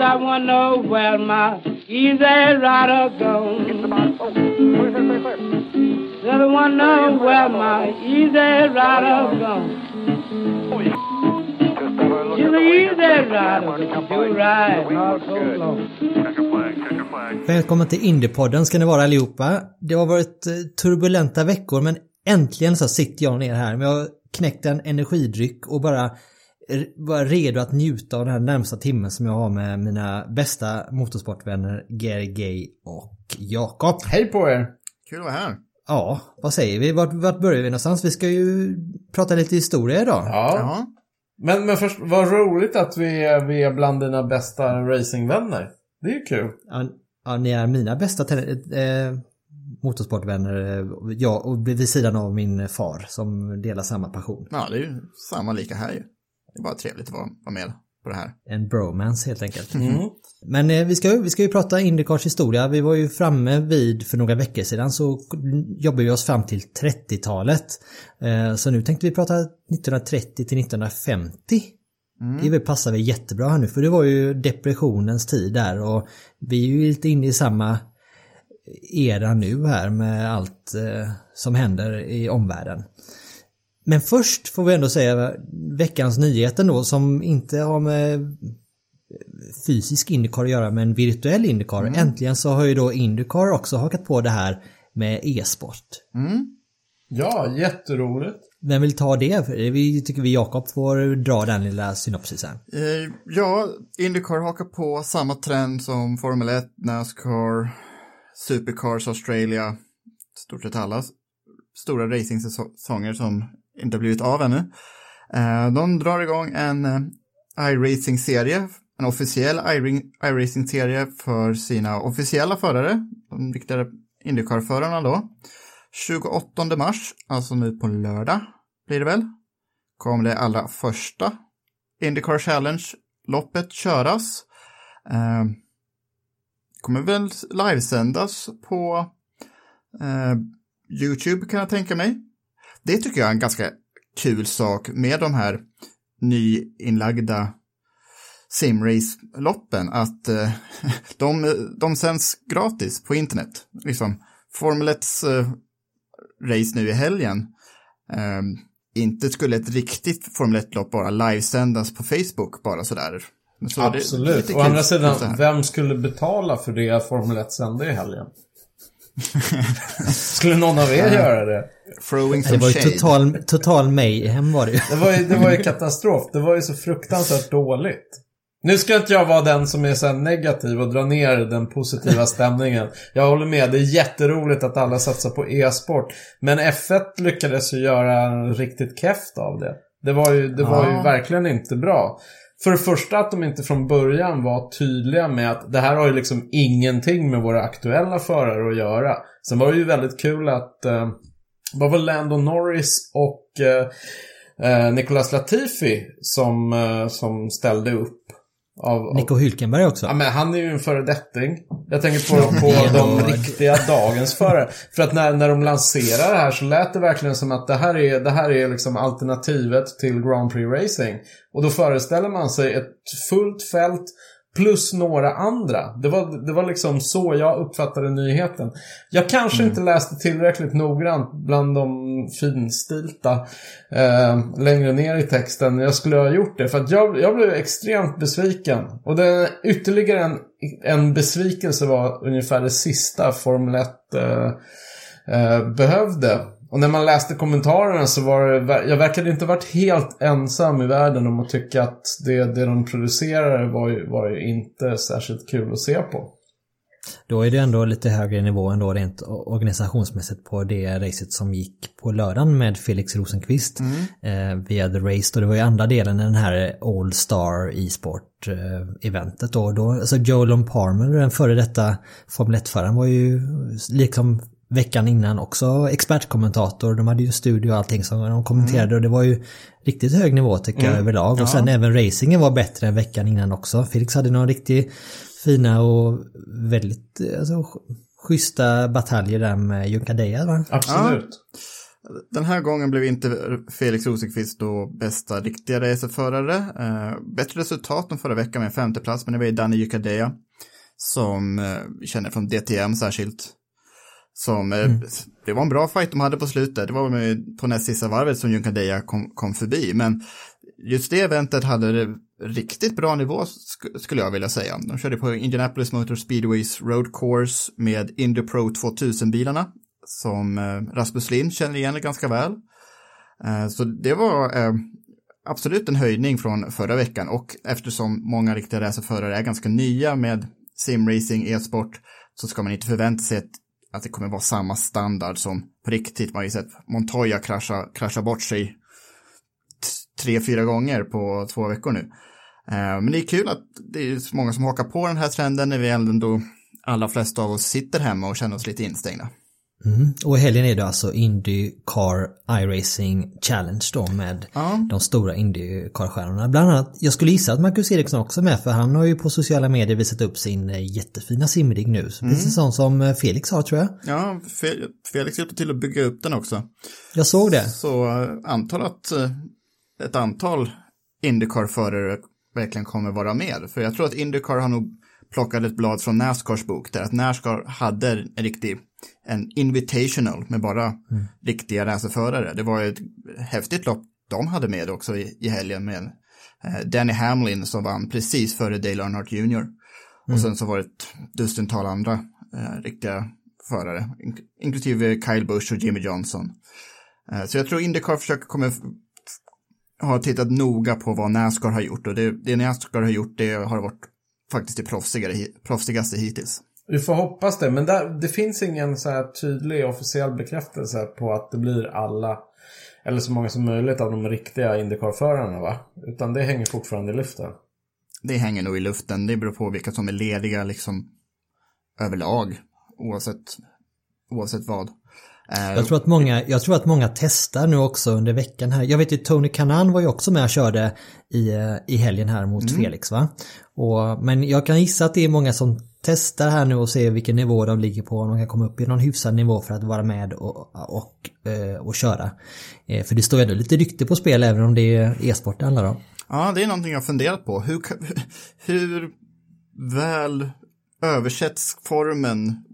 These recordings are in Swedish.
Said I know where my easy rider gone. Said I wanna know where my easy rider gone. She's an easy rider, she'll ride not so long. Välkommen till Indiepodden ska ni vara allihopa. Det har varit eh, turbulenta veckor men äntligen så sitter jag ner här. Men jag har knäckt en energidryck och bara bara redo att njuta av den här närmsta timmen som jag har med mina bästa motorsportvänner Gary Gay och Jakob. Hej på er! Kul att vara här. Ja, vad säger vi? Vart, vart börjar vi någonstans? Vi ska ju prata lite historia idag. Ja. Jaha. Men, men först, vad roligt att vi är, vi är bland dina bästa racingvänner. Det är ju kul. Ja, ja ni är mina bästa eh, motorsportvänner. eh, Jag och vid sidan av min far som delar samma passion. Ja, det är ju samma lika här ju. Det är bara trevligt att vara, vara med på det här. En bromance helt enkelt. Men eh, vi, ska, vi ska ju prata Indycars historia. Vi var ju framme vid, för några veckor sedan så jobbade vi oss fram till 30-talet. Eh, så nu tänkte vi prata 1930 till 1950. Det väl passar väl jättebra här nu för det var ju depressionens tid där och vi är ju lite inne i samma era nu här med allt eh, som händer i omvärlden. Men först får vi ändå säga veckans nyheten då som inte har med fysisk Indycar att göra men en virtuell Indycar. Äntligen så har ju då Indycar också hakat på det här med e-sport. Ja, jätteroligt. Vem vill ta det? Vi tycker vi Jakob får dra den lilla synopsisen. Eh, ja, Indycar hakar på samma trend som Formel 1, Nascar, Supercars Australia, stort sett alla stora racingsäsonger som inte har blivit av ännu. Eh, de drar igång en eh, iRacing-serie, en officiell iRacing-serie för sina officiella förare, de riktiga Indycar-förarna då. 28 mars, alltså nu på lördag blir det väl, kommer det allra första Indycar Challenge-loppet köras. Eh, kommer väl livesändas på eh, YouTube kan jag tänka mig. Det tycker jag är en ganska kul sak med de här nyinlagda simrace-loppen, att eh, de, de sänds gratis på internet. Liksom, Formel 1s eh, race nu i helgen, eh, inte skulle ett riktigt Formel 1-lopp bara livesändas på Facebook bara sådär. Så Absolut. Å andra sidan, vem skulle betala för det Formel 1 sände i helgen? skulle någon av er göra det? Throwing Det some var ju shade. total, total mayhem var det ju. Det var, ju, det var ju katastrof. Det var ju så fruktansvärt dåligt. Nu ska inte jag vara den som är så negativ och dra ner den positiva stämningen. Jag håller med, det är jätteroligt att alla satsar på e-sport. Men F1 lyckades ju göra en riktigt keft av det. Det var ju, det var ju Ja. verkligen inte bra. För det första att de inte från början var tydliga med att det här har ju liksom ingenting med våra aktuella förare att göra. Sen var det ju väldigt kul att eh, vad var Lando Norris och eh, eh, Nicolas Latifi som, eh, som ställde upp. Av, av, Nico Hülkenberg också. Ja, men han är ju en föredetting. Jag tänker på, på de riktiga dagens förare. För att när, när de lanserade det här så lät det verkligen som att det här är, det här är liksom alternativet till Grand Prix Racing. Och då föreställer man sig ett fullt fält plus några andra. Det var, det var liksom så jag uppfattade nyheten. Jag kanske inte läste tillräckligt noggrant bland de finstilta eh, längre ner i texten. Jag skulle ha gjort det. För att jag, jag blev extremt besviken. Och det, ytterligare en, en besvikelse var ungefär det sista Formel 1 eh, eh, behövde. Och när man läste kommentarerna så var det, jag verkade inte varit helt ensam i världen om att tycka att det, det de producerade var ju, var ju inte särskilt kul att se på. Då är det ändå lite högre nivå ändå rent organisationsmässigt på det racet som gick på lördagen med Felix Rosenqvist Mm. eh, via The Race. Och det var ju andra delen i den här All Star e-sport eh, eventet då. då alltså Joel Palmer, den före detta Formel 1-föraren var ju liksom veckan innan också expertkommentator. De hade ju studio och allting som de kommenterade och det var ju riktigt hög nivå tycker jag överlag. Och sen även racingen var bättre än veckan innan också. Felix hade någon riktigt fina och väldigt alltså, sch- schyssta bataljer där med Junkadeja va? Absolut. Den här gången blev inte Felix Rosenqvist då bästa riktiga racerförare. Eh, bättre resultat än förra veckan med en femteplats, men det var ju Danny Yukadeya som eh, känner från DTM särskilt. Som, eh, Det var en bra fight de hade på slutet. Det var på näst sista varvet som Yukadeya kom, kom förbi. Men just det eventet hade det riktigt bra nivå sk- skulle jag vilja säga. De körde på Indianapolis Motor Speedways Road Course med Indy Pro 2000-bilarna som eh, Rasmus Lind känner igen ganska väl. Eh, Så det var absolut en höjning från förra veckan och eftersom många riktiga racerförare är ganska nya med simracing, e-sport så ska man inte förvänta sig att, att det kommer vara samma standard som på riktigt. Man har ju sett Montoya krascha, krascha bort sig tre, fyra gånger på två veckor nu. Eh, Men det är kul att det är så många som hakar på den här trenden när vi ändå alla flesta av oss sitter hemma och känner oss lite instängda. Mm. Och i helgen är det alltså Indycar iRacing Challenge då med Ja. de stora Indycar-stjärnorna. Bland annat, jag skulle gissa att Marcus Eriksson också är med för han har ju på sociala medier visat upp sin eh, jättefina simrig nu. Precis sån som eh, Felix har tror jag. Ja, Fe- Felix hjälpte till att bygga upp den också. Jag såg det. Så eh, antar att ett antal Indycar-förare verkligen kommer vara med. För jag tror att Indycar har nog plockat ett blad från Nascars bok där att Nascar hade en riktig en invitational med bara riktiga racerförare. Det var ett häftigt lopp de hade med också i, i helgen med eh, Danny Hamlin som vann precis före Dale Earnhardt Jr. Och sen så var det ett dussintal andra eh, riktiga förare, ink- inklusive Kyle Busch och Jimmy Johnson. Eh, Så jag tror Indycar försöker kommer f- har tittat noga på vad Nascar har gjort och det, det Nascar har gjort det har varit faktiskt det proffsigare, proffsigaste hittills. Vi får hoppas det, men där, det finns ingen så här tydlig officiell bekräftelse på att det blir alla, eller så många som möjligt av de riktiga Indycar-förarna va? Utan det hänger fortfarande i luften. Det hänger nog i luften, det beror på vilka som är lediga liksom överlag, oavsett, oavsett vad. Eh, Jag tror, att många, jag tror att många testar nu också under veckan här. Jag vet ju Tony Kanan var ju också med och körde i, eh, i helgen här mot Felix va? Och, men jag kan gissa att det är många som testar här nu och ser vilken nivå de ligger på. Om de kan komma upp i någon hyfsad nivå för att vara med och, och, eh, och köra. Eh, För det står ju ändå lite rykte på spel även om det är e-sport det handlar om. Ja, det är någonting jag funderat på. Hur, hur väl översätts formen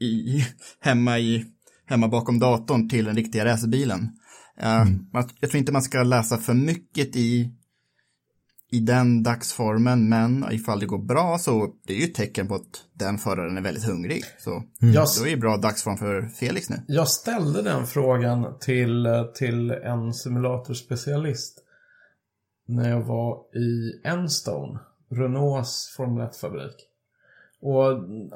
i, hemma, i, hemma bakom datorn till den riktiga racerbilen? Eh, man- Jag tror inte man ska läsa för mycket i, i den dagsformen, men ifall det går bra så det är ju ett tecken på att den föraren är väldigt hungrig. Så Jag, då är det bra dagsform för Felix nu. jag ställde den frågan till, till en simulatorspecialist när jag var i Enstone, Renaults Formel 1-fabrik. Och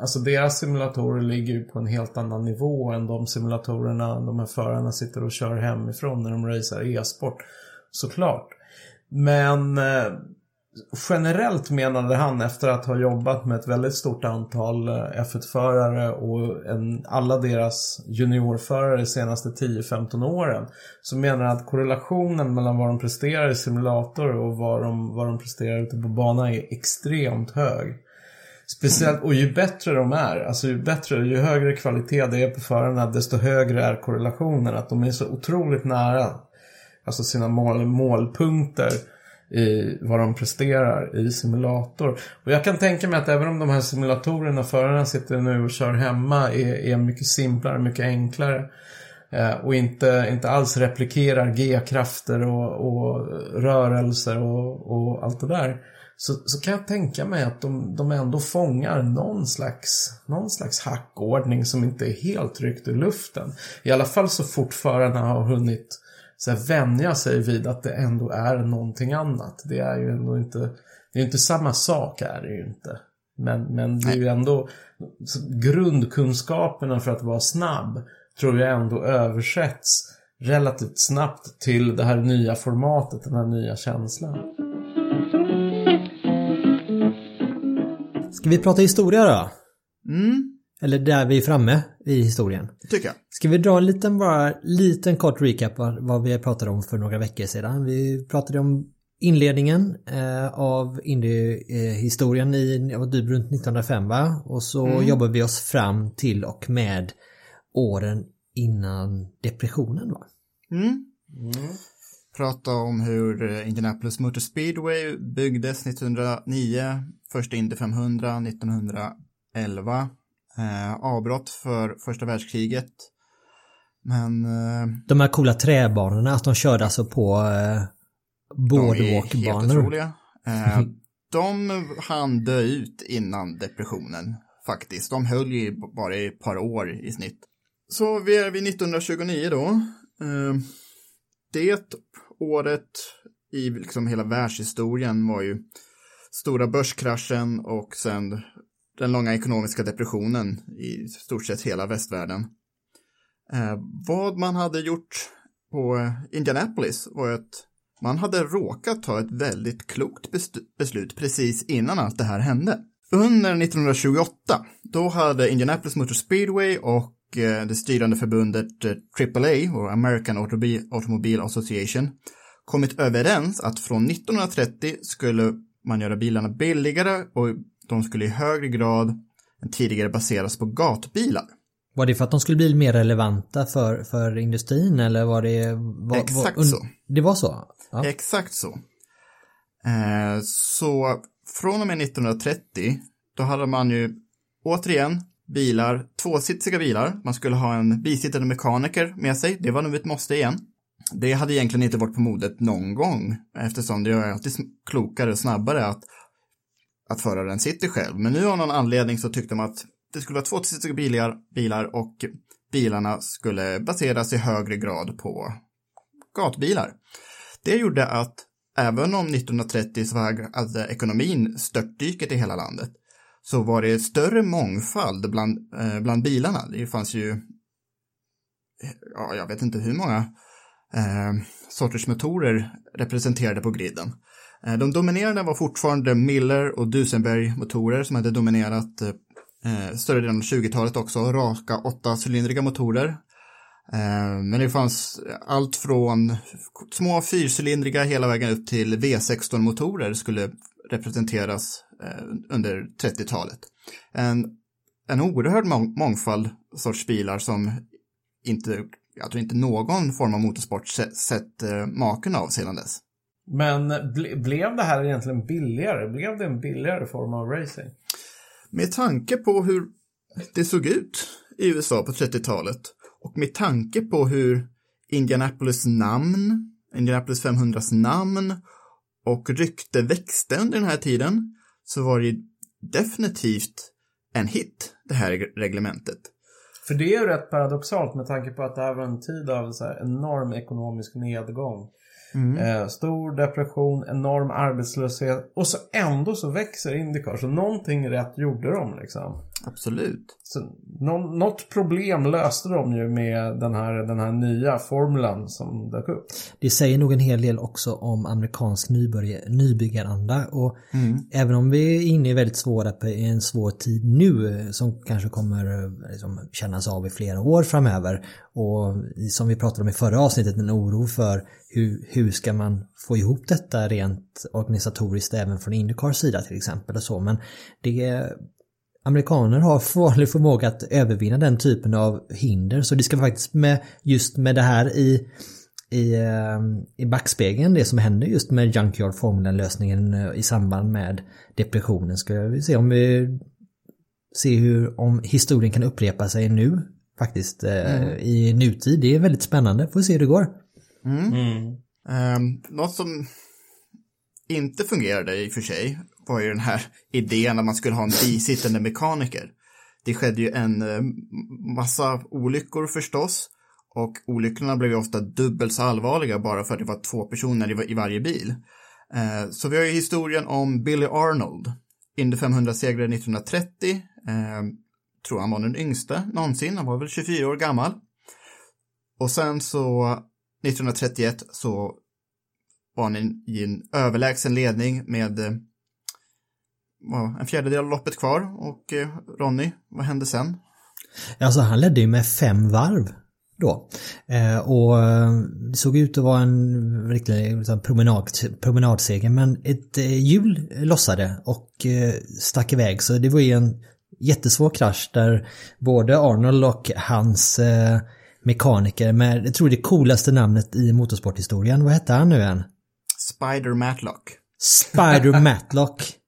alltså deras simulatorer ligger ju på en helt annan nivå än de simulatorerna de här förarna sitter och kör hemifrån när de racear e-sport. Såklart. Men eh, generellt menade han efter att ha jobbat med ett väldigt stort antal eh, F1-förare och en, alla deras juniorförare de senaste 10-15 åren. Så menar han att korrelationen mellan vad de presterar i simulator och vad de, vad de presterar ute på banan är extremt hög. Speciellt, och ju bättre de är, alltså ju bättre, ju högre kvalitet det är på förarna, desto högre är korrelationen. Att de är så otroligt nära, alltså sina mål, målpunkter i vad de presterar i simulator. Och jag kan tänka mig att även om de här simulatorerna förarna sitter nu och kör hemma är, är mycket simplare, mycket enklare. Eh, och inte, inte alls replikerar G-krafter och, och rörelser och, och allt det där. så, så kan jag tänka mig att de, de ändå fångar någon slags, någon slags hackordning som inte är helt ryckt ur luften. I alla fall så fort förarna har hunnit så här, vänja sig vid att det ändå är någonting annat. Det är ju ändå inte, det är inte samma sak är det ju inte. Men, men det är ju ändå grundkunskaperna för att vara snabb tror jag ändå översätts relativt snabbt till det här nya formatet, den här nya känslan. Ska vi prata historia då? Mm, Eller där vi är framme i historien. tycker jag. Ska vi dra en liten, bara liten kort recap vad, vad vi pratade om för några veckor sedan. Vi pratade om inledningen eh, av indie-historien i typ runt 1905 va? Och så jobbar vi oss fram till och med åren innan depressionen va? Mm. Prata om hur eh, Indianapolis Motor Speedway byggdes 1909, första Indy 500 1911, eh, avbrott för första världskriget. Men eh, De här coola träbanorna, att de körde alltså på eh, de är helt boardwalkbanor. Eh, de hann dö ut innan depressionen faktiskt. De höll ju bara i ett par år i snitt. Så vi är vid 1929 då. Eh, det året i liksom hela världshistorien var ju stora börskraschen och sen den långa ekonomiska depressionen i stort sett hela västvärlden. Eh, vad man hade gjort på eh, Indianapolis var att man hade råkat ta ett väldigt klokt beslut precis innan allt det här hände. Under 1928, då hade Indianapolis Motor Speedway och eh, det styrande förbundet eh, AAA, och American Autobi- Automobile Association, kommit överens att från 1930 skulle man göra bilarna billigare och de skulle i högre grad än tidigare baseras på gatbilar. Var det för att de skulle bli mer relevanta för, för industrin eller var det... Var, Exakt var, så. Det var så? Ja. Exakt så. Eh, så från och med 1930, då hade man ju återigen bilar, tvåsitsiga bilar. Man skulle ha en bisittande mekaniker med sig. Det var nog ett måste igen. Det hade egentligen inte varit på modet någon gång eftersom det är alltid klokare och snabbare att, att föraren sitter själv. Men nu av någon anledning så tyckte de att det skulle vara tvåsitsiga bilar, bilar och bilarna skulle baseras i högre grad på gatbilar. Det gjorde att även om 1930 så var ekonomin störtdyket i hela landet så var det större mångfald bland, eh, bland bilarna. Det fanns ju, ja, jag vet inte hur många eh, sorters motorer representerade på griden. Eh, de dominerande var fortfarande Miller och Duesenberg-motorer som hade dominerat eh, eh större delen av 20-talet också, raka åttacylindriga motorer. Eh, Men det fanns allt från små fyrcylindriga hela vägen upp till V16-motorer skulle representeras eh, under 30-talet. En, en oerhörd mång- mångfald sorts bilar som inte, jag tror inte någon form av motorsport sett, sett eh, maken av sedan dess. Men ble, blev det här egentligen billigare? Blev det en billigare form av racing? Med tanke på hur det såg ut i USA på 30-talet och med tanke på hur Indianapolis namn, Indianapolis 500s namn och rykte växte under den här tiden så var det definitivt en hit, det här reglementet. För det är ju rätt paradoxalt med tanke på att det här var en tid av så enorm ekonomisk nedgång. Mm. Eh, stor depression, enorm arbetslöshet och så ändå så växer Indycar. Så någonting rätt gjorde de liksom. Absolut. Så nå- något problem löste de ju med den här, den här nya formulan som dök upp. Det säger nog en hel del också om amerikansk nybörja- nybyggaranda och även om vi är inne i väldigt svåra, i en svår tid nu som kanske kommer liksom, kännas av i flera år framöver och som vi pratade om i förra avsnittet en oro för hur, hur ska man få ihop detta rent organisatoriskt även från Indycars sida till exempel och så men det Amerikaner har farlig förmåga att övervinna den typen av hinder så det ska faktiskt med just med det här i i, eh, i backspegeln det som händer just med Junkyard formulan-lösningen eh, i samband med depressionen ska vi se om vi se hur om historien kan upprepa sig nu faktiskt eh, i nutid. Det är väldigt spännande. Får se hur det går. Um, något som inte fungerade i och för sig var ju den här idén att man skulle ha en bisittande mekaniker. Det skedde ju en eh, massa olyckor förstås och olyckorna blev ju ofta dubbelt så allvarliga bara för att det var två personer i, varje bil. Eh, så vi har ju historien om Billy Arnold, Indy 500-segrare 1930. Tror han var den yngste någonsin, han var väl 24 år gammal. Och sen så 1931 så var han i en överlägsen ledning med eh, en fjärdedel av loppet kvar och eh, Ronny, vad hände sen? Alltså han ledde ju med fem varv då. Eh, och det såg ut att vara en riktig liksom, promenad, promenadseger men ett hjul lossade och stack iväg så det var ju en jättesvår krasch där både Arnold och hans mekaniker med, jag tror det coolaste namnet i motorsporthistorien, vad hette han nu än? Spider Matlock. Spider Matlock.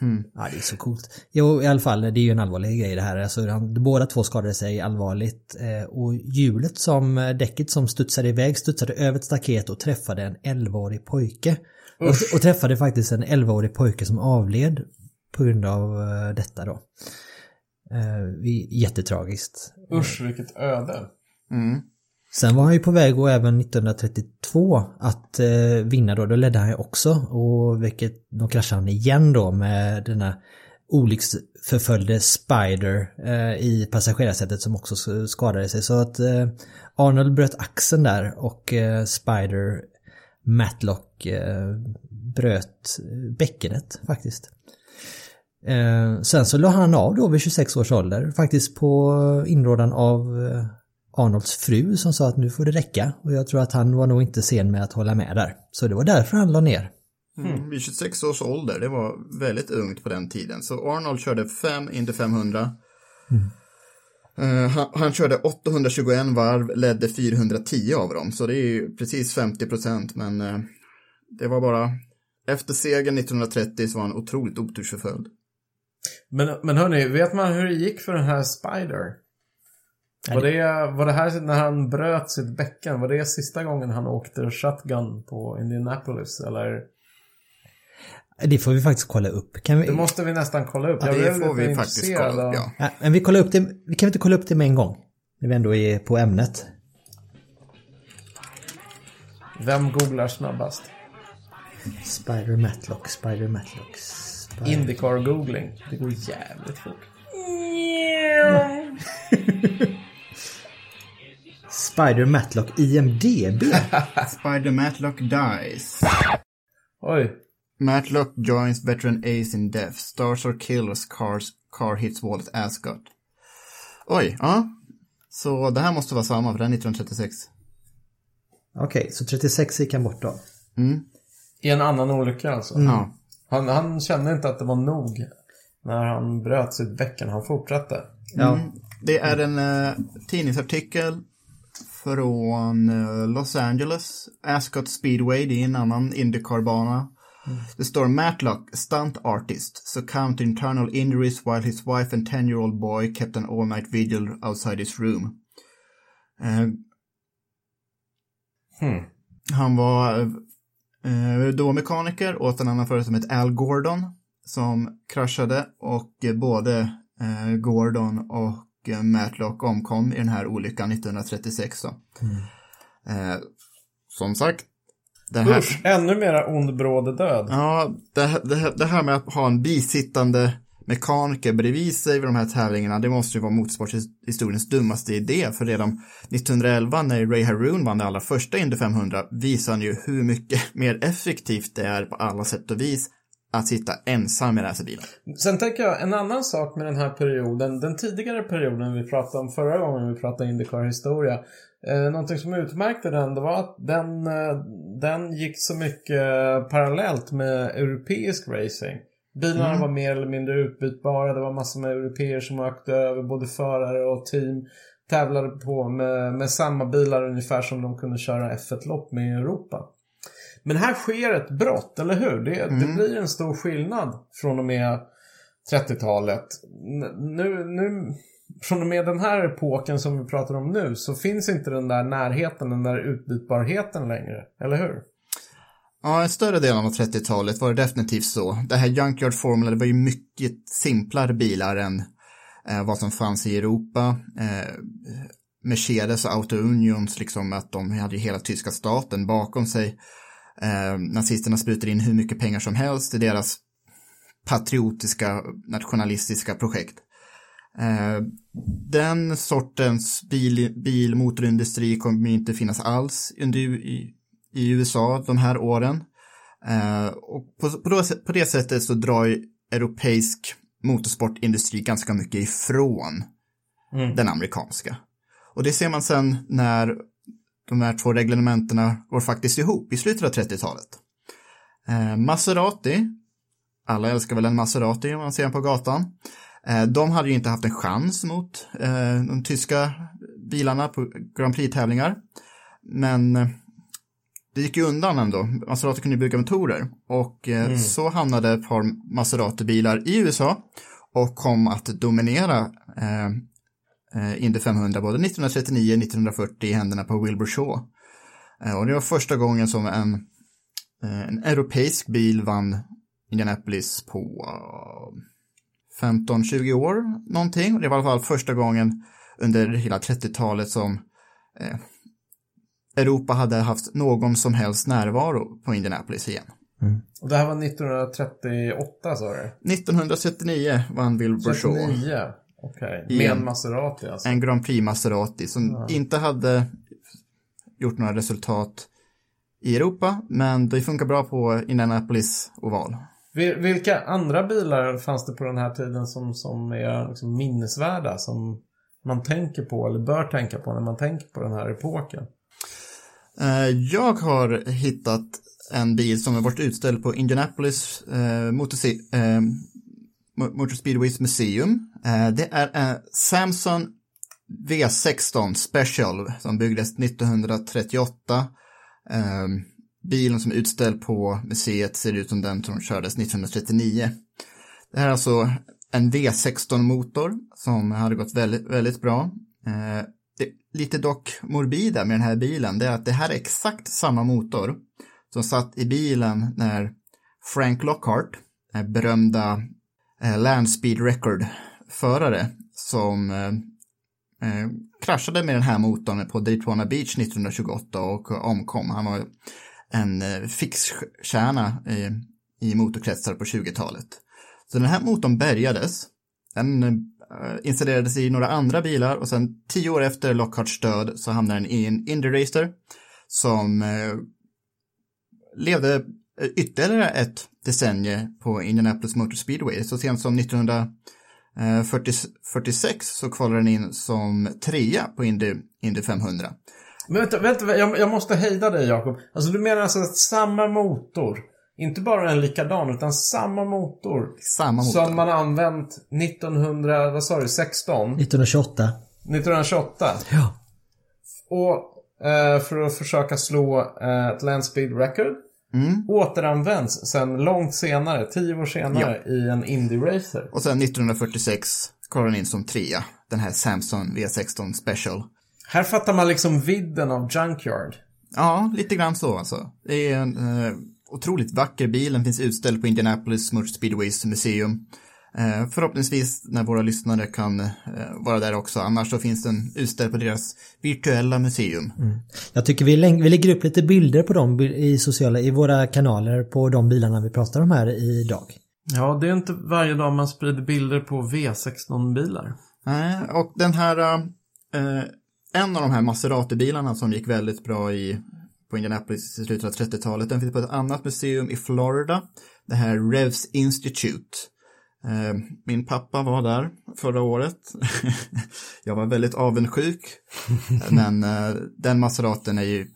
Mm. Ja, det är så coolt. Jo, i alla fall, det är ju en allvarlig grej det här. Alltså, han, båda två skadade sig allvarligt. Eh, och hjulet som, eh, däcket som studsade iväg studsade över ett staket och träffade en 11-årig pojke. Och, och, träffade faktiskt en 11-årig pojke som avled på grund av eh, detta då. Jättetragiskt. Usch, vilket öde. Mm. Sen var han ju på väg och även 1932 att eh, vinna då, då ledde han ju också och vilket, då kraschade han igen då med denna olycksförföljde Spider eh, i passagerarsätet som också skadade sig så att eh, Arnold bröt axeln där och eh, Spider Matlock eh, bröt bäckenet faktiskt. Eh, sen så la han av då vid 26 års ålder faktiskt på inrådan av eh, Arnolds fru som sa att nu får det räcka och jag tror att han var nog inte sen med att hålla med där. Så det var därför han la ner. Mm. Vid 26 års ålder, det var väldigt ungt på den tiden. Så Arnold körde 5 Indy 500. Mm. Uh, han, han, körde 821 varv, ledde 410 av dem. Så det är ju precis 50 procent. Men uh, det var bara... Efter segern 1930 så var han otroligt otursförföljd. Men, men hörni, vet man hur det gick för den här Spider? Var det, var det här när han bröt sitt bäcken? Var det sista gången han åkte shotgun på Indianapolis? Eller? Det får vi faktiskt kolla upp. Kan vi... Det måste vi nästan kolla upp. Ja, det får vi faktiskt kolla upp, ja. ja. Men vi kollar upp det. Vi kan inte kolla upp det med en gång? När vi ändå är på ämnet. Vem googlar snabbast? Spider Matlock, Spider Matlock. Spider... Indycar googling. Det går jävligt fort. Spider Matlock IMDB. Spider Matlock dies. Oj. Matlock joins veteran Ace in death. Stars or killers cars, car hits wall at Ascot. Oj, ja. Så det här måste vara samma för den 1936. Okej, okay, så 36 gick han bort då? Mm. I en annan olycka alltså? Mm. Ja. Han, han kände inte att det var nog när han bröt sitt bäcken. Han fortsatte. Ja. Mm. Det är en uh, tidningsartikel från uh, Los Angeles. Ascot Speedway, det är en annan Indycar-bana. Mm. Det står Matlock, stunt artist, succumbed to internal injuries while his wife and 10-year-old boy kept an all-night vigil outside his room. Uh, hmm. Han var uh, då mekaniker åt en annan förare som hette Al Gordon som kraschade och både uh, Gordon och och Matlock omkom i den här olyckan 1936. Då. Mm. Eh, som sagt. Det här... Usch, ännu mera ond bråde död. Ja, det, det, det, här med att ha en bisittande mekaniker bredvid sig vid de här tävlingarna, det måste ju vara motorsporthistoriens dummaste idé. För redan 1911 när Ray Haroon vann det allra första Indy 500 visade han ju hur mycket mer effektivt det är på alla sätt och vis att sitta ensam i racerbilen. Sen tänker jag en annan sak med den här perioden, den tidigare perioden vi pratade om förra gången vi pratade Indycar historia. Eh, någonting som utmärkte den, det var att den, eh, den gick så mycket parallellt med europeisk racing. Bilarna mm. var mer eller mindre utbytbara, det var massor med europeer som åkte över, både förare och team. Tävlade på med, med samma bilar ungefär som de kunde köra F1-lopp med i Europa. Men här sker ett brott, eller hur? Det, mm. det blir en stor skillnad från och med 30-talet. Nu, nu, från och med den här epoken som vi pratar om nu så finns inte den där närheten, den där utbytbarheten längre. Eller hur? Ja, en större del av 30-talet var det definitivt så. Det här Junkyard Formula, det var ju mycket simplare bilar än eh, vad som fanns i Europa. Eh, Mercedes och Auto Unions, liksom att de hade ju hela tyska staten bakom sig. Eh, nazisterna sprutade in hur mycket pengar som helst i deras patriotiska, nationalistiska projekt. Eh, den sortens bil, bilmotorindustri kommer inte finnas alls under, i, i USA de här åren. Eh, och på, på, på det sättet så drar ju europeisk motorsportindustri ganska mycket ifrån mm. den amerikanska. Och det ser man sen när de här två reglementena går faktiskt ihop i slutet av 30-talet. Eh, Maserati, alla älskar väl en Maserati om man ser den på gatan. Eh, de hade ju inte haft en chans mot eh, de tyska bilarna på Grand Prix-tävlingar. Men eh, det gick ju undan ändå. Maserati kunde bygga motorer och eh, mm. så hamnade ett par Maserati-bilar i USA och kom att dominera eh Indy 500 både 1939 och 1940 i händerna på Wilbur Shaw. Eh, och det var första gången som en, eh, en europeisk bil vann Indianapolis på 15-20 år någonting. Det var i alla fall första gången under hela 30-talet som Europa hade haft någon som helst närvaro på Indianapolis igen. Mm. Och det här var 1938 sa du? 1939 vann Wilbur Shaw. 39, okej. Okay. Med en Maserati alltså? En Grand Prix Maserati som ja. inte hade gjort några resultat i Europa, men det funkar bra på Indianapolis oval. Vilka andra bilar fanns det på den här tiden som, som är liksom minnesvärda, som man tänker på eller bör tänka på när man tänker på den här epoken? Eh, jag har hittat en bil som har varit utställd på Indianapolis eh, eh, Motor Speedways Museum. Eh, det är en Samson V16 Special som byggdes 1938. Ehm, bilen som är utställd på museet ser ut som den som kördes 1939. Det här är alltså en V16-motor som hade gått väldigt, väldigt bra. Eh, det lite dock morbida med den här bilen det är att det här är exakt samma motor som satt i bilen när Frank Lockhart, den berömda Eh, Land Speed Record-förare som eh, eh, kraschade med den här motorn på Daytona Beach 1928 och omkom. Han var en eh, fixkärna i, i motorkretsar på 20-talet. Så den här motorn bärgades. Den eh, installerades i några andra bilar och sen tio år efter Lockharts död så hamnade den i en Indy Racer som eh, levde ytterligare ett decennium på Indianapolis Motor Speedway. Så sent som 1946 så kvalade den in som trea på Indy, Indy 500. Men vänta, vänta jag, jag måste hejda dig Jakob. Alltså du menar alltså att samma motor inte bara en likadan utan samma motor. Samma motor. Som man använt 1900, vad sa du, 16? 1928. 1928. Ja. Och eh, för att försöka slå eh, ett Landspeed record. Mm. Återanvänds sen långt senare, tio år senare, ja. i en Indy Racer. Och sen 1946 kom den in som trea. Den här Samsung V16 Special. Här fattar man liksom vidden av Junkyard. Ja, lite grann så alltså. Det är en... Eh otroligt vacker bil. Den finns utställd på Indianapolis Motor Speedways museum. Eh, förhoppningsvis när våra lyssnare kan eh, vara där också. Annars så finns den utställd på deras virtuella museum. Mm. Jag tycker vi, vi lägger upp lite bilder på dem i, sociala, i våra kanaler på de bilarna vi pratar om här idag. Ja, det är inte varje dag man sprider bilder på V16-bilar. Nej, och den här... Eh, en av de här Maserati-bilarna som gick väldigt bra i på Indianapolis i slutet av 30-talet. Den finns på ett annat museum i Florida. Det här Revs Institute. Eh, min pappa var där förra året. Jag var väldigt avundsjuk. Men eh, den Maseraten är ju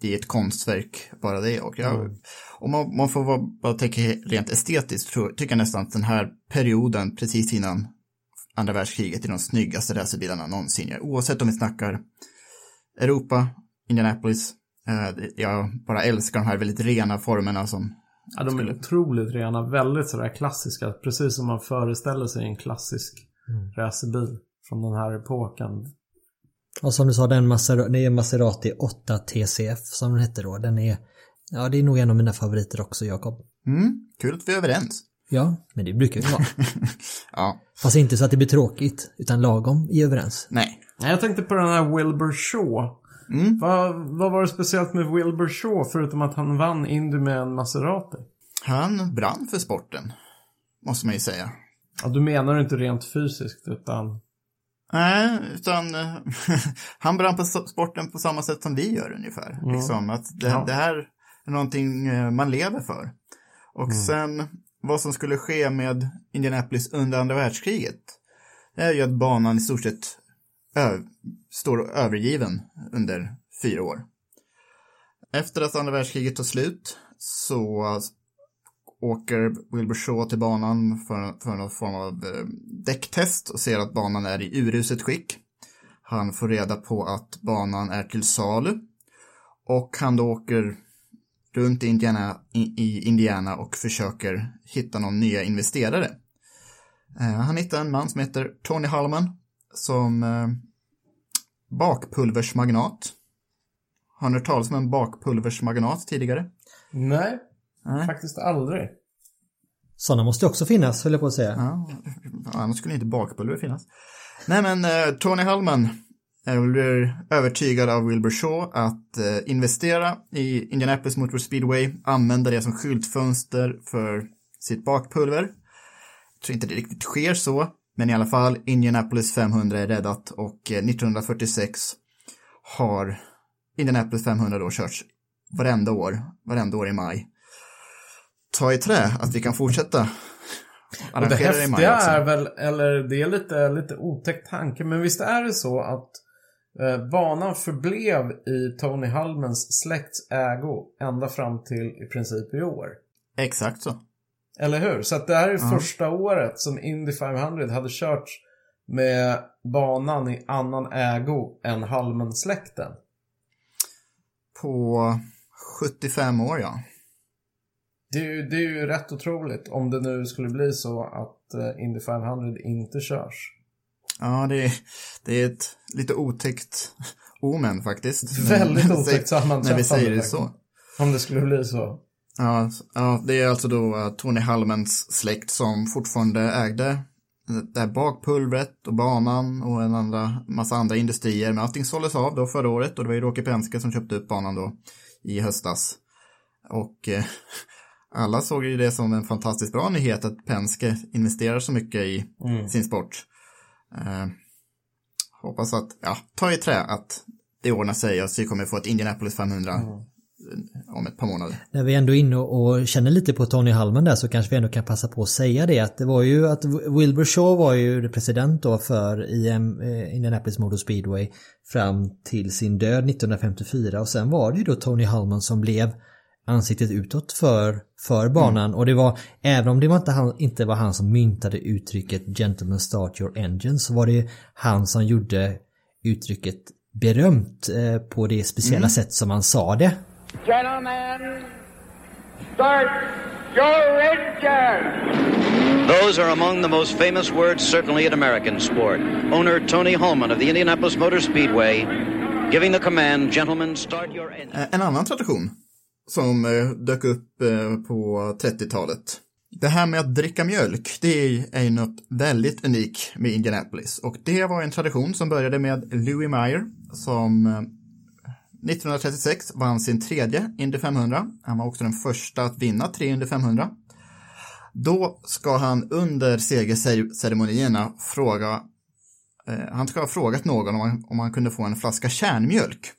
det är ett konstverk bara det. Och jag, mm. om man, man får bara tänka rent estetiskt tror, tycker jag nästan att den här perioden precis innan andra världskriget är de snyggaste racerbilarna någonsin. Oavsett om vi snackar Europa, Indianapolis, Eh, jag bara älskar de här väldigt rena formerna som... Ja, de är otroligt rena. Väldigt sådär klassiska. Precis som man föreställer sig en klassisk mm. racerbil från den här epoken. Och som du sa, den Maserati, det är Maserati 8 TCF som den hette då. Den är Ja, det är nog en av mina favoriter också, Jakob. Mm, kul att vi är överens. Ja, men det brukar vi vara. Ja, Fast inte så att det blir tråkigt, utan lagom i överens. nej. Nej, Jag tänkte på den här Wilbur Shaw. Vad, vad var det speciellt med Wilbur Shaw förutom att han vann Indy med en Maserati? Han brann för sporten, måste man ju säga. Ja, du menar inte rent fysiskt utan... Nej, utan han brann på sporten på samma sätt som vi gör ungefär. Liksom, att det, Ja. det här är någonting eh, man lever för. Och sen vad som skulle ske med Indianapolis under andra världskriget det är ju att banan i stort sett står övergiven under fyra år. Efter att andra världskriget tar slut så åker Wilbur Shaw till banan för, för någon form av eh, däcktest och ser att banan är i uruset skick. Han får reda på att banan är till salu och han då åker runt i Indiana, i, Indiana och försöker hitta någon nya investerare. Eh, han hittar en man som heter Tony Hallman som eh, bakpulversmagnat. Har ni hört talas om en bakpulversmagnat tidigare? Nej, Nej. faktiskt aldrig. Sådana måste också finnas, höll jag på att säga. Ja, annars skulle inte bakpulver finnas. Nej men eh, Tony Hallman eh, blir övertygad av Wilbur Shaw att eh, investera i Indianapolis Motor Speedway, använda det som skyltfönster för sitt bakpulver. Jag tror inte det riktigt sker så, men i alla fall Indianapolis 500 är räddat och eh, 1946 har Indianapolis 500 då körts varenda år, varenda år i maj. Ta i trä att vi kan fortsätta Och det arrangera det i maj häftiga också. är väl, eller det är lite, lite otäckt tanke, men visst är det så att eh, banan förblev i Tony Hallmans släkts ägo ända fram till i princip i år. Exakt så. Eller hur? Så att det här är första året som Indy 500 hade körts med banan i annan ägo än Hallman-släkten. På 75 år, ja. Det är, ju, det är ju rätt otroligt om det nu skulle bli så att eh, Indy 500 inte körs. Ja, det är, det är ett lite otäckt omen faktiskt. Väldigt otäckt sammanträffande. När vi säger det så. Om det skulle bli så. Ja, s- ja, det är alltså då eh, Tony Hallmans släkt som fortfarande ägde det här bakpulvret och banan och en andra, massa andra industrier. Men allting såldes av då förra året och det var ju Rocky Penske som köpte upp banan då i höstas. Och eh, alla såg ju det som en fantastiskt bra nyhet att Penske investerar så mycket i sin sport. Eh, hoppas att, ja, ta i trä att det ordnar sig och så vi kommer få ett Indianapolis 500 om ett par månader. När vi ändå är inne och känner lite på Tony Hallman där så kanske vi ändå kan passa på att säga det att det var ju att Wilbur Shaw var ju president då för IM, eh, Indianapolis Motor Speedway fram till sin död 1954 och sen var det ju då Tony Hallman som blev ansiktet utåt för, för banan och det var även om det var inte, han, inte var han som myntade uttrycket Gentlemen start your engine så var det han som gjorde uttrycket berömt eh, på det speciella sätt som han sa det. Gentlemen, start your engine! Those are among the most famous words, certainly in American sport. Owner Tony Holman of the Indianapolis Motor Speedway giving the command, gentlemen, start your engine. Eh, En annan tradition som eh, dök upp eh, på 30-talet. Det här med att dricka mjölk, det är- ju något väldigt unikt med Indianapolis. Och det var en tradition som började med Louis Meyer som 1936 vann sin tredje Indy 500. Han var också den första att vinna tre Indy 500. Då ska han under segerceremonierna fråga eh, han ska ha frågat någon om han, om han kunde få en flaska kärnmjölk.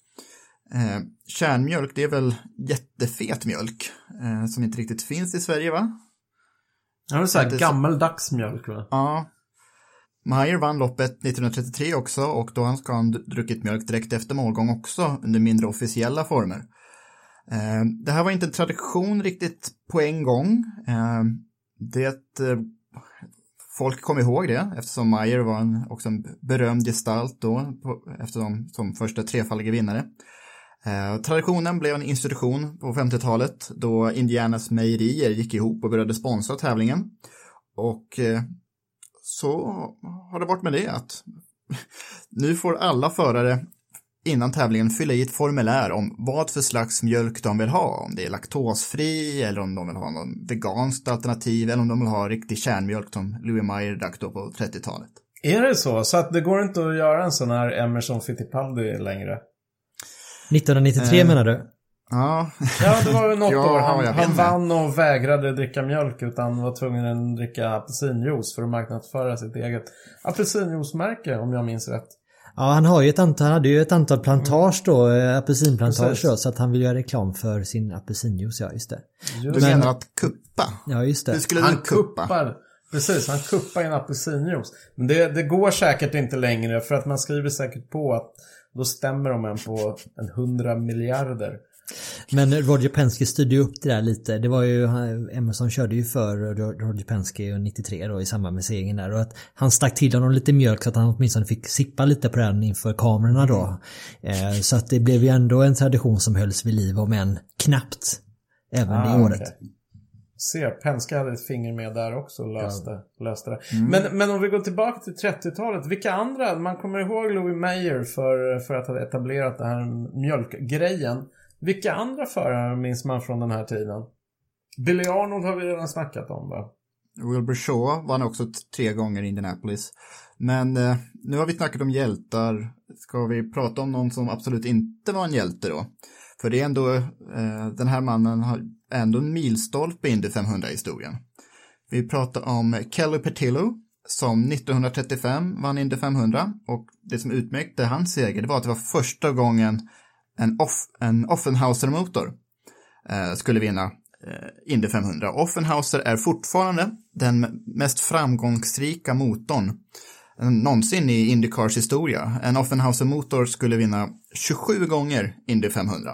Eh, kärnmjölk, det är väl jättefet mjölk eh, som inte riktigt finns i Sverige, va? Det är så här gammeldags mjölk va? Ja. Meyer vann loppet 1933 också och då ska han druckit mjölk direkt efter målgång också under mindre officiella former. Eh, det här var inte en tradition riktigt på en gång. Eh, det eh, folk kom ihåg det eftersom Meyer var en, också en berömd gestalt då eftersom som första trefaldige vinnare. Traditionen blev en institution på 50-talet då Indianas mejerier gick ihop och började sponsra tävlingen. Och så har det varit med det att nu får alla förare innan tävlingen fylla i ett formulär om vad för slags mjölk de vill ha. Om det är laktosfri eller om de vill ha någon veganskt alternativ eller om de vill ha riktig kärnmjölk som Louis Meyer drack då på 30-talet. Är det så? Så att det går inte att göra en sån här Emerson Fittipaldi längre? 1993 Eh, menar du? Ja, Ja, det var något Ja, år. Han, han vann och vägrade dricka mjölk utan var tvungen att dricka apelsinjuice för att marknadsföra sitt eget apelsinjuicemärke om jag minns rätt. Ja, han har ju ett antal, han hade ju ett antal plantage då, eh, apelsinplantage då, så att han vill göra reklam för sin apelsinjuice, ja just det. du Just menar att kuppa? Ja, just det. Hur skulle Han du kuppa? kuppar. Precis, han kuppar en apelsinjuice. Men det, det går säkert inte längre för att man skriver säkert på att då stämmer de en på en hundra miljarder. Men Roger Penske styrde ju upp det där lite. Det var ju, Emerson körde ju för Roger Penske 93 då i samband med segern där. Och att han stack till honom lite mjölk så att han åtminstone fick sippa lite på den inför kamerorna då. Eh, så att det blev ju ändå en tradition som hölls vid liv om än knappt. Även Ah, det året. okej. Ser, Penske hade ett finger med där också och löste, löste det. Men, men om vi går tillbaka till 30-talet. Vilka andra, man kommer ihåg Louis Meyer för, för att ha etablerat den här mjölkgrejen. Vilka andra förare minns man från den här tiden? Billy Arnold har vi redan snackat om va? Wilbur Shaw vann också tre gånger i Indianapolis. Men eh, nu har vi snackat om hjältar. Ska vi prata om någon som absolut inte var en hjälte då? För det är ändå, eh, den här mannen har ändå en milstolpe i Indy 500-historien. Vi pratar om Kelly Petillo som 1935 vann Indy 500 och det som utmärkte hans seger det var att det var första gången en, off, en Offenhauser-motor eh, skulle vinna eh, Indy 500. Offenhauser är fortfarande den mest framgångsrika motorn eh, någonsin i Indycars historia. En Offenhauser-motor skulle vinna 27 gånger Indy 500.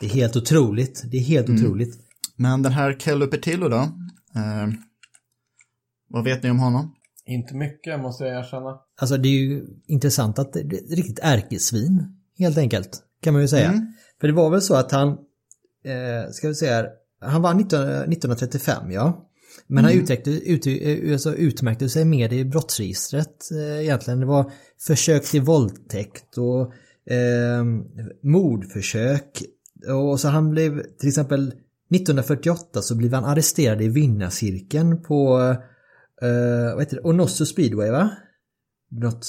Det är helt otroligt. Det är helt otroligt. Men den här Kelly Petillo då? Eh, vad vet ni om honom? Inte mycket måste jag erkänna. Alltså det är ju intressant att det det är ett riktigt ärkesvin. Helt enkelt. Kan man ju säga. För det var väl så att han, eh, ska vi säga här, han var 19, 1935 ja. Men han utmärkte, ut, eh, alltså utmärkte sig med i brottsregistret eh, egentligen. Det var försök till våldtäkt och eh, mordförsök. Och så han blev till exempel 1948 så blev han arresterad i vinnarcirkeln på eh, vad heter det? Onosso speedway va? Något...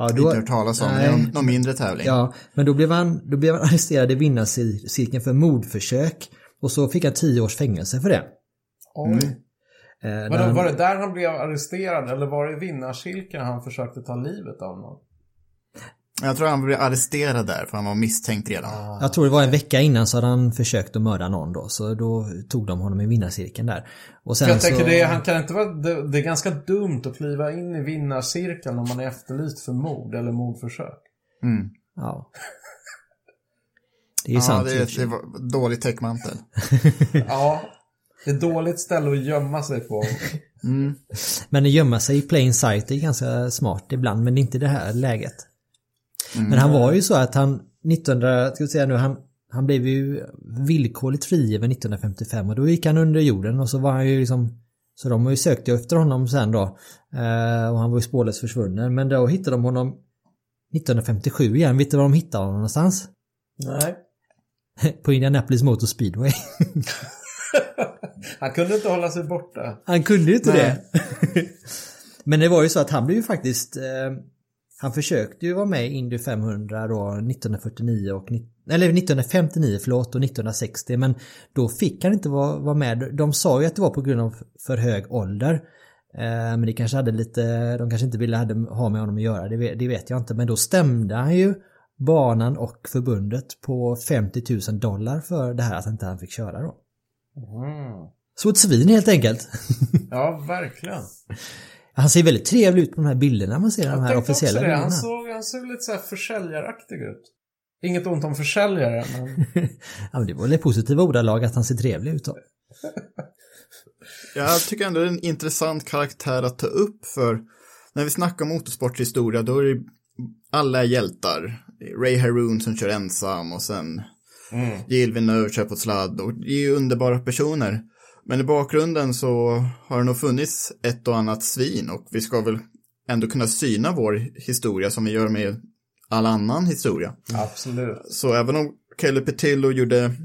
Ja, Inte hört talas om. Det är någon, någon mindre tävling. Ja, men då blev han, då blev han arresterad i vinnarcirkeln för mordförsök. Och så fick han tio års fängelse för det. Oj. Eh, när Vadå, han- var det där han blev arresterad eller var det i vinnarcirkeln han försökte ta livet av någon? Jag tror han blev arresterad där för han var misstänkt redan. Jag tror det var en vecka innan så hade han försökt att mörda någon då. Så då tog de honom i vinnarcirkeln där. Och sen jag så... tänker det, han kan inte vara, det, det är ganska dumt att kliva in i vinnarcirkeln om man är efterlyst för mord eller mordförsök. Mm. Ja. Det är Ja, sant. det, det var dålig täckmantel. Ja, det är ett dåligt ställe att gömma sig på. Men att gömma sig i plain sight är ganska smart ibland, men inte i det här läget. Mm. Men han var ju så att han 1900, ska vi säga nu, han, han blev ju villkorligt frigiven 1955 och då gick han under jorden och så var han ju liksom så de har ju sökt efter honom sen då. Eh, och han var ju spårlöst försvunnen. Men då hittade de honom 1957 igen. Vet du var de hittade honom någonstans? Nej. På Indianapolis Motor Speedway. Han kunde inte hålla sig borta. Han kunde ju inte Nej. det. Men det var ju så att han blev ju faktiskt eh, Han försökte ju vara med i Indy 500 då 1949 och eller 1959 förlåt och 1960 men då fick han inte vara, vara med. De sa ju att det var på grund av för hög ålder. Eh, men det kanske hade lite, de kanske inte ville ha med honom att göra, det vet, det vet jag inte. Men då stämde han ju banan och förbundet på 50 000 dollar för det här att inte han fick köra då. Så ett svin helt enkelt. Ja, verkligen. Han ser väldigt trevlig ut på de här bilderna man ser de Jag här tänkte också officiella bilderna. Han såg, han såg lite så här försäljaraktig ut. Inget ont om försäljare, men... ja, men det var väl ett positiva ordalag att han ser trevlig ut då. Jag tycker ändå det är en intressant karaktär att ta upp för när vi snackar motorsporthistoria då är det alla är hjältar. Ray Haroon som kör ensam och sen Gilles Villeneuve kör på sladd och det är ju underbara personer. Men i bakgrunden så har det nog funnits ett och annat svin och vi ska väl ändå kunna syna vår historia som vi gör med all annan historia. Absolut. Så även om Kelly Petillo gjorde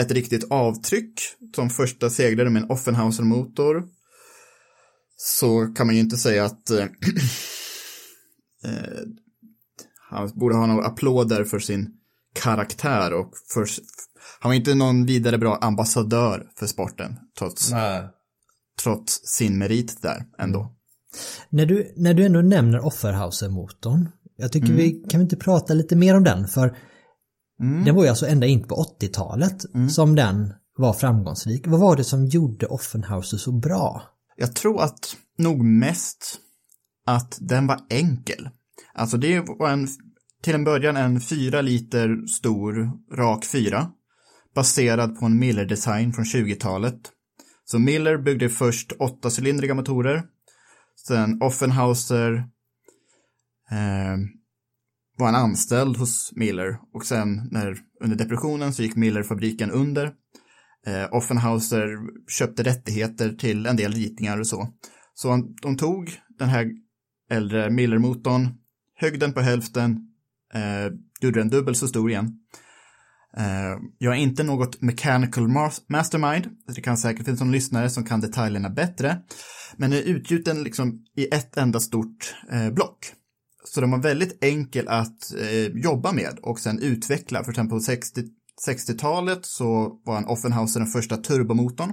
ett riktigt avtryck som första segrare med en Offenhauser-motor så kan man ju inte säga att eh, eh, han borde ha några applåder för sin karaktär och för, han var inte någon vidare bra ambassadör för sporten trots, Nej. trots sin merit där ändå. När du, när du ändå nämner Offerhauser-motorn, jag tycker vi kan vi inte prata lite mer om den för den var ju alltså ända in på 80-talet som den var framgångsrik. Vad var det som gjorde Offenhauser så bra? Jag tror att nog mest att den var enkel. Alltså det var en, till en början en fyra liter stor rak fyra baserad på en Miller-design från 20-talet. Så Miller byggde först åttacylindriga motorer. Sen Offenhauser eh, var en anställd hos Miller och sen när, under depressionen så gick Miller-fabriken under. Eh, Offenhauser köpte rättigheter till en del ritningar och så. Så han, de tog den här äldre Miller-motorn, högg den på hälften, eh, gjorde den dubbelt så stor igen. Eh, jag är inte något mechanical mastermind, det kan säkert finnas någon lyssnare som kan detaljerna bättre, men är utgjuten liksom i ett enda stort eh, block. Så den var väldigt enkel att eh, jobba med och sen utveckla. För exempel på 60, 60-talet så var en Offenhauser den första turbomotorn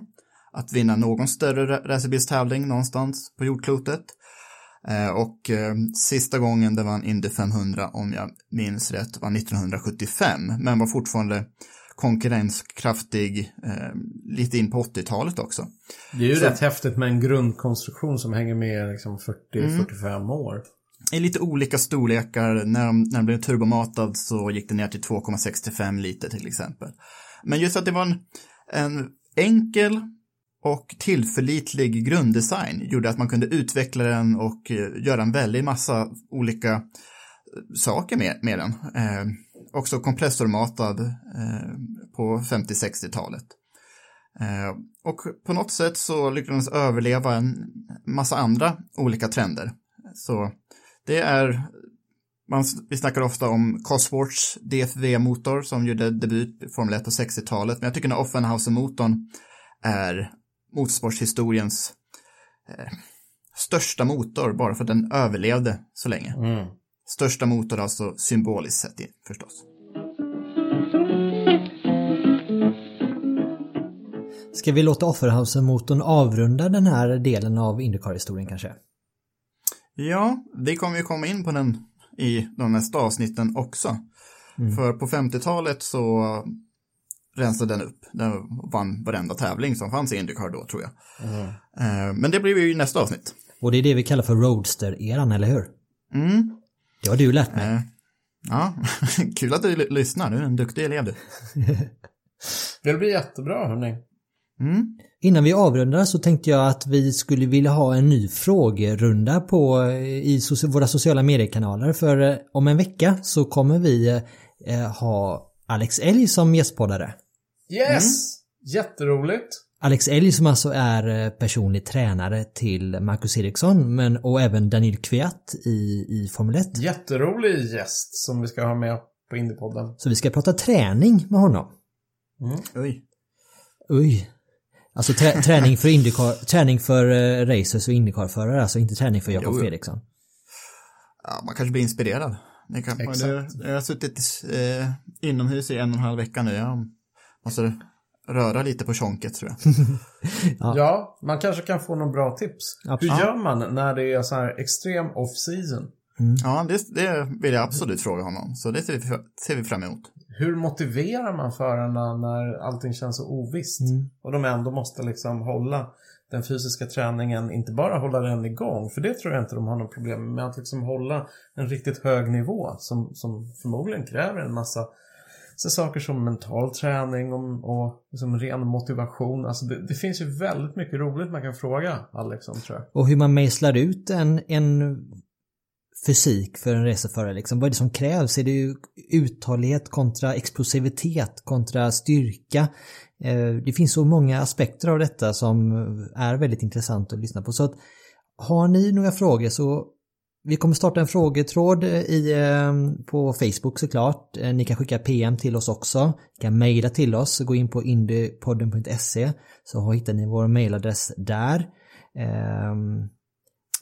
att vinna någon större racerbilstävling någonstans på jordklotet. Eh, och eh, sista gången det var en Indy 500 om jag minns rätt var 1975 men var fortfarande konkurrenskraftig eh, lite in på 80-talet också. Det är ju Så- rätt häftigt med en grundkonstruktion som hänger med liksom 40-45 år. I lite olika storlekar, när, de, när den blev turbomatad så gick det ner till 2,65 liter till exempel. Men just att det var en, en enkel och tillförlitlig grunddesign gjorde att man kunde utveckla den och eh, göra en väldig massa olika eh, saker med, med den. Eh, också kompressormatad eh, på 50-60-talet. Eh, och på något sätt så lyckades den överleva en massa andra olika trender. Så det är, man, vi snackar ofta om Cosworths DFV-motor som gjorde debut i Formel 1 på 60-talet, men jag tycker den Offenhauser-motorn är motorsportshistoriens eh, största motor, bara för att den överlevde så länge. Största motor alltså symboliskt sett i, förstås. Ska vi låta Offerhauser-motorn avrunda den här delen av Indycar-historien kanske? Ja, vi kommer ju komma in på den i de nästa avsnitten också. För på 50-talet så rensade den upp. Den vann varenda tävling som fanns i Indycar då, tror jag. Eh, Men det blir ju nästa avsnitt. Och det är det vi kallar för Roadster-eran, eller hur? Mm. Det har du lärt mig. Eh, Ja, kul att du lyssnar. Du är en duktig elev du. Det blir jättebra hörni. Mm. Innan vi avrundar så tänkte jag att vi skulle vilja ha en ny frågerunda på eh, i våra sociala mediekanaler för om en vecka så kommer vi eh, ha Alex Elg som gästpoddare. Yes! Jätteroligt. Alex Elg som alltså är eh, personlig tränare till Marcus Eriksson men och även Daniel Kviat i, i Formel 1. Jätterolig gäst som vi ska ha med på Indiepodden. Så vi ska prata träning med honom. Oj. Oj. Alltså trä, träning för Indycar, träning för uh, racers och Indycar-förare, alltså inte träning för Jakob. Fredriksson. Ja, man kanske blir inspirerad. Det kan, Exakt. jag har suttit eh, inomhus i en och en halv vecka nu. Jag måste röra lite på tjonket tror jag. Ja. man kanske kan få några bra tips. Absolut. Hur gör man när det är så här extrem off-season? Ja, det, det vill jag absolut fråga honom. Så det ser vi, ser vi fram emot. Hur motiverar man förarna när allting känns så ovisst? Och de ändå måste liksom hålla den fysiska träningen, inte bara hålla den igång, för det tror jag inte de har något problem med, att liksom hålla en riktigt hög nivå som, som förmodligen kräver en massa så saker som mental träning och, och liksom ren motivation. Alltså det, det finns ju väldigt mycket roligt man kan fråga Alex om tror jag. Och hur man mejslar ut en, en fysik för en reseförare. liksom. Vad är det som krävs? Är det uthållighet kontra explosivitet kontra styrka? Eh, det finns så många aspekter av detta som är väldigt intressant att lyssna på. Så att har ni några frågor så vi kommer starta en frågetråd i, eh, på Facebook såklart. Eh, Ni kan skicka PM till oss också. Ni kan mejla till oss. Gå in på indypodden.se så hittar ni vår mejladress där. Ehm,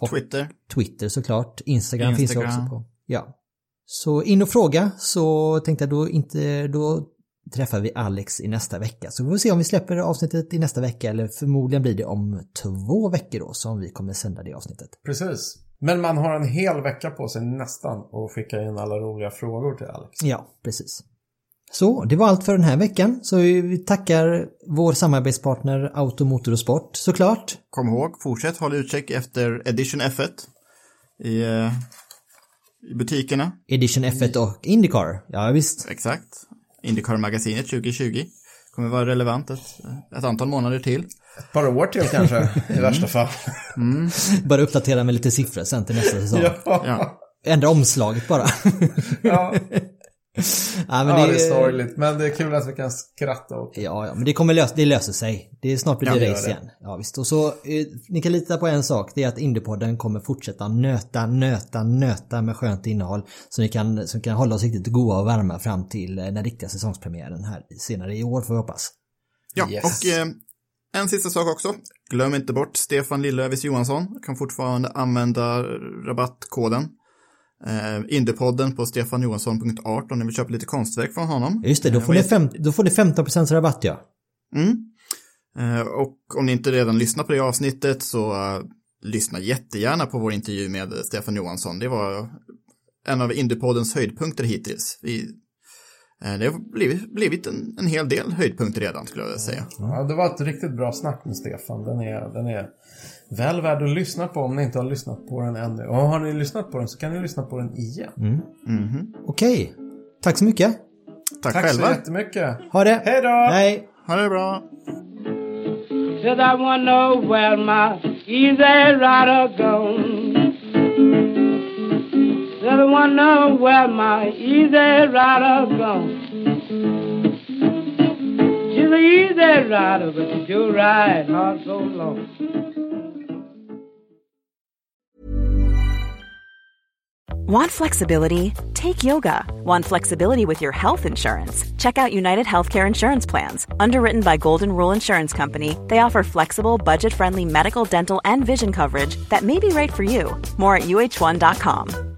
Och- Twitter. Twitter såklart. Instagram, finns Instagram. det också på. Ja. Så in och fråga så tänkte jag då inte, då träffar vi Alex i nästa vecka. Så vi får se om vi släpper avsnittet i nästa vecka eller förmodligen blir det om två veckor då som vi kommer sända det avsnittet. Precis. Men man har en hel vecka på sig nästan att skicka in alla roliga frågor till Alex. Ja, precis. Så, det var allt för den här veckan. Så vi tackar vår samarbetspartner Auto, Motor och Sport såklart. Kom ihåg, fortsätt håll utkik efter Edition F1 i, eh, i butikerna. Edition F1 och Indycar. Ja, visst. Exakt. Indycar-magasinet 2020 kommer vara relevant ett, ett antal månader till. Ett par år till kanske, i värsta fall. Bara uppdatera med lite siffror sen till nästa säsong. Ja. Ändra omslaget bara. Ja, ja, men ja, det är sorgligt. Men det är kul att vi kan skratta åt det. Ja, ja, men det kommer lösa, det löser sig. Det är snart blir Ja, det gör race det. igen. Ja, visst. Och så, eh, ni kan lita på en sak, det är att Indiepodden kommer fortsätta nöta, nöta, nöta med skönt innehåll. Så ni kan, så ni kan hålla oss riktigt goa och varma fram till eh, den riktiga säsongspremiären här senare i år får vi hoppas. Ja, Yes. och eh, en sista sak också. Glöm inte bort Stefan Lillövis Johansson. Kan fortfarande använda rabattkoden. Eh, Indiepodden på stefanjohansson.art om ni vill köpa lite konstverk från honom. Just det, då Eh, får, vad ni, fem, då får ni 15% rabatt ja. Mm. Eh, och om ni inte redan lyssnat på det avsnittet så eh, lyssna jättegärna på vår intervju med Stefan Johansson. Det var en av Indiepoddens höjdpunkter hittills. Vi, eh, det har blivit, blivit en, en hel del höjdpunkter redan skulle jag vilja säga. Ja, det var ett riktigt bra snack med Stefan. Den är, den är väl värd att lyssna på om ni inte har lyssnat på den ännu. Och har ni lyssnat på den så kan ni lyssna på den igen. Mhm. Okej, tack så mycket. Tack, Tack själva. så jättemycket. Ha det! Hej då! Hej! Ha det bra. Said I wanna know where my easy rider gone. I where my easy rider gone. She's an easy rider, but she do ride hard so long. Want flexibility? Take yoga. Want flexibility with your health insurance? Check out United Healthcare Insurance Plans. Underwritten by Golden Rule Insurance Company, they offer flexible, budget friendly medical, dental, and vision coverage that may be right for you. More at uh1.com.